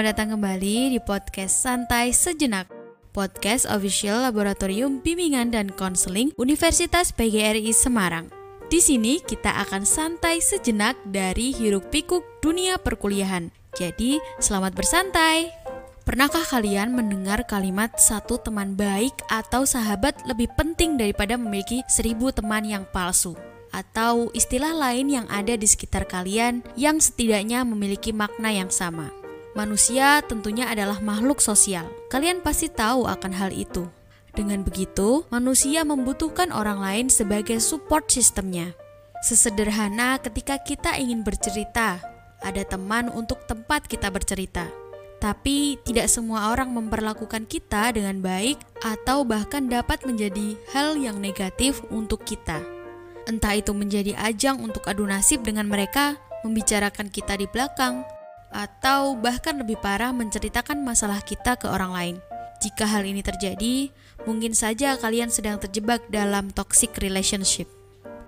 selamat datang kembali di podcast Santai Sejenak. Podcast official Laboratorium Bimbingan dan Konseling Universitas PGRI Semarang. Di sini kita akan santai sejenak dari hiruk pikuk dunia perkuliahan. Jadi, selamat bersantai. Pernahkah kalian mendengar kalimat satu teman baik atau sahabat lebih penting daripada memiliki seribu teman yang palsu? Atau istilah lain yang ada di sekitar kalian yang setidaknya memiliki makna yang sama. Manusia tentunya adalah makhluk sosial. Kalian pasti tahu akan hal itu. Dengan begitu, manusia membutuhkan orang lain sebagai support sistemnya. Sesederhana ketika kita ingin bercerita, ada teman untuk tempat kita bercerita. Tapi tidak semua orang memperlakukan kita dengan baik atau bahkan dapat menjadi hal yang negatif untuk kita. Entah itu menjadi ajang untuk adu nasib dengan mereka, membicarakan kita di belakang, atau bahkan lebih parah menceritakan masalah kita ke orang lain. Jika hal ini terjadi, mungkin saja kalian sedang terjebak dalam toxic relationship.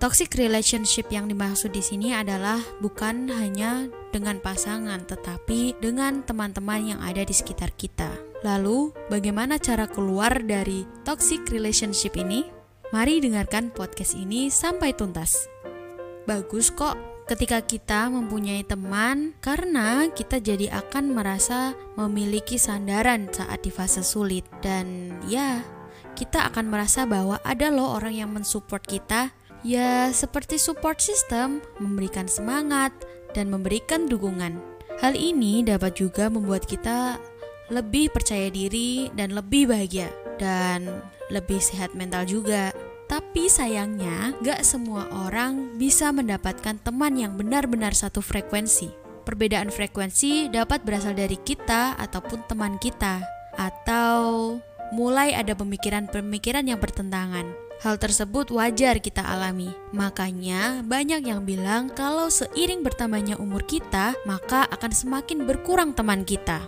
Toxic relationship yang dimaksud di sini adalah bukan hanya dengan pasangan, tetapi dengan teman-teman yang ada di sekitar kita. Lalu, bagaimana cara keluar dari toxic relationship ini? Mari dengarkan podcast ini sampai tuntas. Bagus kok ketika kita mempunyai teman karena kita jadi akan merasa memiliki sandaran saat di fase sulit. Dan ya kita akan merasa bahwa ada loh orang yang mensupport kita. Ya seperti support system memberikan semangat dan memberikan dukungan. Hal ini dapat juga membuat kita lebih percaya diri dan lebih bahagia. Dan lebih sehat mental juga tapi sayangnya, gak semua orang bisa mendapatkan teman yang benar-benar satu frekuensi. Perbedaan frekuensi dapat berasal dari kita ataupun teman kita, atau mulai ada pemikiran-pemikiran yang bertentangan. Hal tersebut wajar kita alami. Makanya, banyak yang bilang kalau seiring bertambahnya umur kita, maka akan semakin berkurang teman kita.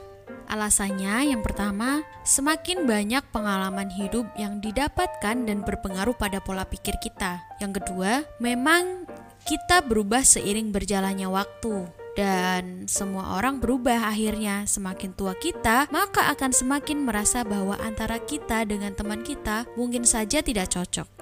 Alasannya yang pertama, semakin banyak pengalaman hidup yang didapatkan dan berpengaruh pada pola pikir kita. Yang kedua, memang kita berubah seiring berjalannya waktu dan semua orang berubah akhirnya. Semakin tua kita, maka akan semakin merasa bahwa antara kita dengan teman kita mungkin saja tidak cocok.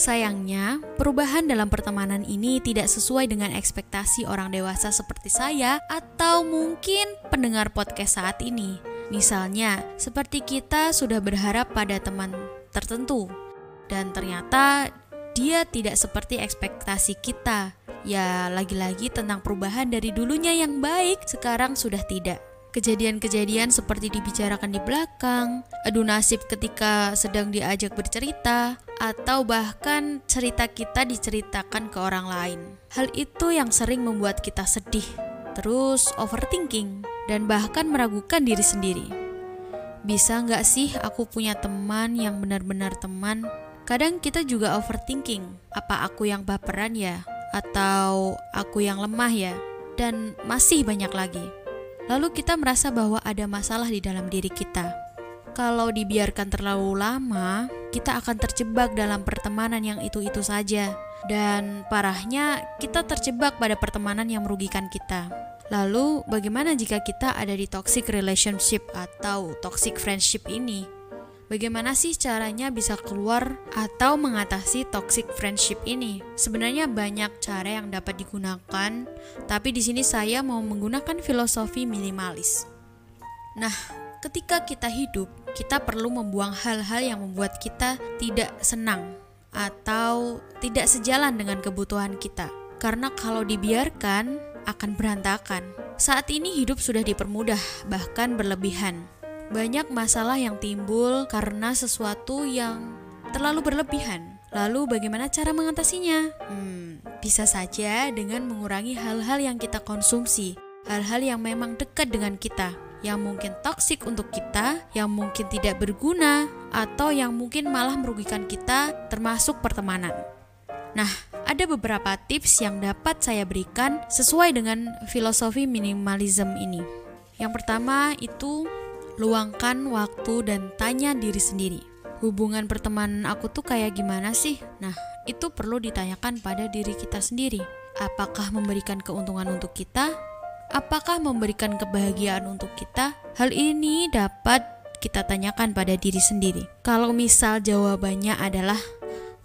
Sayangnya, perubahan dalam pertemanan ini tidak sesuai dengan ekspektasi orang dewasa seperti saya atau mungkin pendengar podcast saat ini. Misalnya, seperti kita sudah berharap pada teman tertentu dan ternyata dia tidak seperti ekspektasi kita. Ya, lagi-lagi tentang perubahan dari dulunya yang baik sekarang sudah tidak. Kejadian-kejadian seperti dibicarakan di belakang, adu nasib ketika sedang diajak bercerita, atau bahkan cerita kita diceritakan ke orang lain. Hal itu yang sering membuat kita sedih, terus overthinking, dan bahkan meragukan diri sendiri. Bisa nggak sih aku punya teman yang benar-benar teman? Kadang kita juga overthinking, apa aku yang baperan ya? Atau aku yang lemah ya? Dan masih banyak lagi lalu kita merasa bahwa ada masalah di dalam diri kita. Kalau dibiarkan terlalu lama, kita akan terjebak dalam pertemanan yang itu-itu saja, dan parahnya kita terjebak pada pertemanan yang merugikan kita. Lalu, bagaimana jika kita ada di toxic relationship atau toxic friendship ini? Bagaimana sih caranya bisa keluar atau mengatasi toxic friendship ini? Sebenarnya banyak cara yang dapat digunakan, tapi di sini saya mau menggunakan filosofi minimalis. Nah, ketika kita hidup, kita perlu membuang hal-hal yang membuat kita tidak senang atau tidak sejalan dengan kebutuhan kita. Karena kalau dibiarkan akan berantakan. Saat ini hidup sudah dipermudah, bahkan berlebihan banyak masalah yang timbul karena sesuatu yang terlalu berlebihan. Lalu bagaimana cara mengatasinya? Hmm, bisa saja dengan mengurangi hal-hal yang kita konsumsi, hal-hal yang memang dekat dengan kita, yang mungkin toksik untuk kita, yang mungkin tidak berguna, atau yang mungkin malah merugikan kita, termasuk pertemanan. Nah, ada beberapa tips yang dapat saya berikan sesuai dengan filosofi minimalism ini. Yang pertama itu luangkan waktu dan tanya diri sendiri. Hubungan pertemanan aku tuh kayak gimana sih? Nah, itu perlu ditanyakan pada diri kita sendiri. Apakah memberikan keuntungan untuk kita apakah memberikan kebahagiaan untuk kita? Hal ini dapat kita tanyakan pada diri sendiri. Kalau misal jawabannya adalah,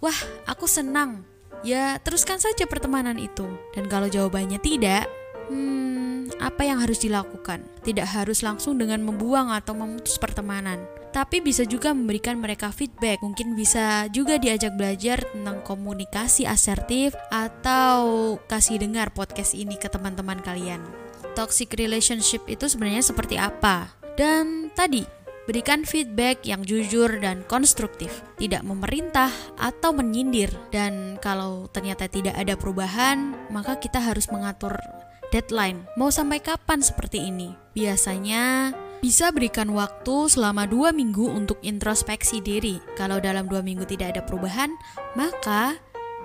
"Wah, aku senang." Ya, teruskan saja pertemanan itu. Dan kalau jawabannya tidak, hmm, apa yang harus dilakukan? Tidak harus langsung dengan membuang atau memutus pertemanan tapi bisa juga memberikan mereka feedback. Mungkin bisa juga diajak belajar tentang komunikasi asertif atau kasih dengar podcast ini ke teman-teman kalian. Toxic relationship itu sebenarnya seperti apa? Dan tadi Berikan feedback yang jujur dan konstruktif, tidak memerintah atau menyindir. Dan kalau ternyata tidak ada perubahan, maka kita harus mengatur deadline. Mau sampai kapan seperti ini? Biasanya bisa berikan waktu selama dua minggu untuk introspeksi diri. Kalau dalam dua minggu tidak ada perubahan, maka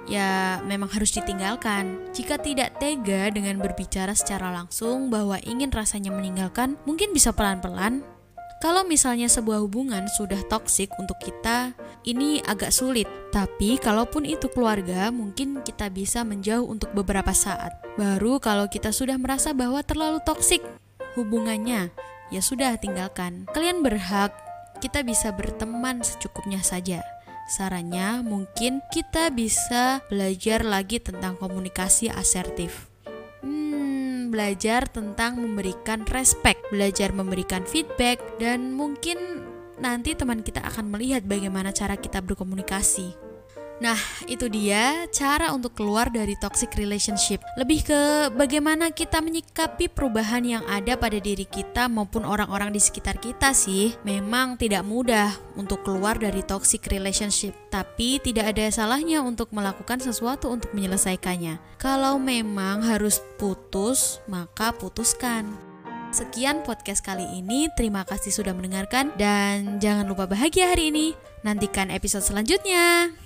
ya memang harus ditinggalkan. Jika tidak tega dengan berbicara secara langsung bahwa ingin rasanya meninggalkan, mungkin bisa pelan-pelan. Kalau misalnya sebuah hubungan sudah toksik untuk kita, ini agak sulit. Tapi kalaupun itu keluarga, mungkin kita bisa menjauh untuk beberapa saat. Baru kalau kita sudah merasa bahwa terlalu toksik hubungannya, ya sudah tinggalkan. Kalian berhak, kita bisa berteman secukupnya saja. Sarannya mungkin kita bisa belajar lagi tentang komunikasi asertif. Hmm, belajar tentang memberikan respect, belajar memberikan feedback dan mungkin nanti teman kita akan melihat bagaimana cara kita berkomunikasi. Nah, itu dia cara untuk keluar dari toxic relationship. Lebih ke bagaimana kita menyikapi perubahan yang ada pada diri kita maupun orang-orang di sekitar kita sih. Memang tidak mudah untuk keluar dari toxic relationship, tapi tidak ada salahnya untuk melakukan sesuatu untuk menyelesaikannya. Kalau memang harus putus, maka putuskan. Sekian podcast kali ini. Terima kasih sudah mendengarkan dan jangan lupa bahagia hari ini. Nantikan episode selanjutnya.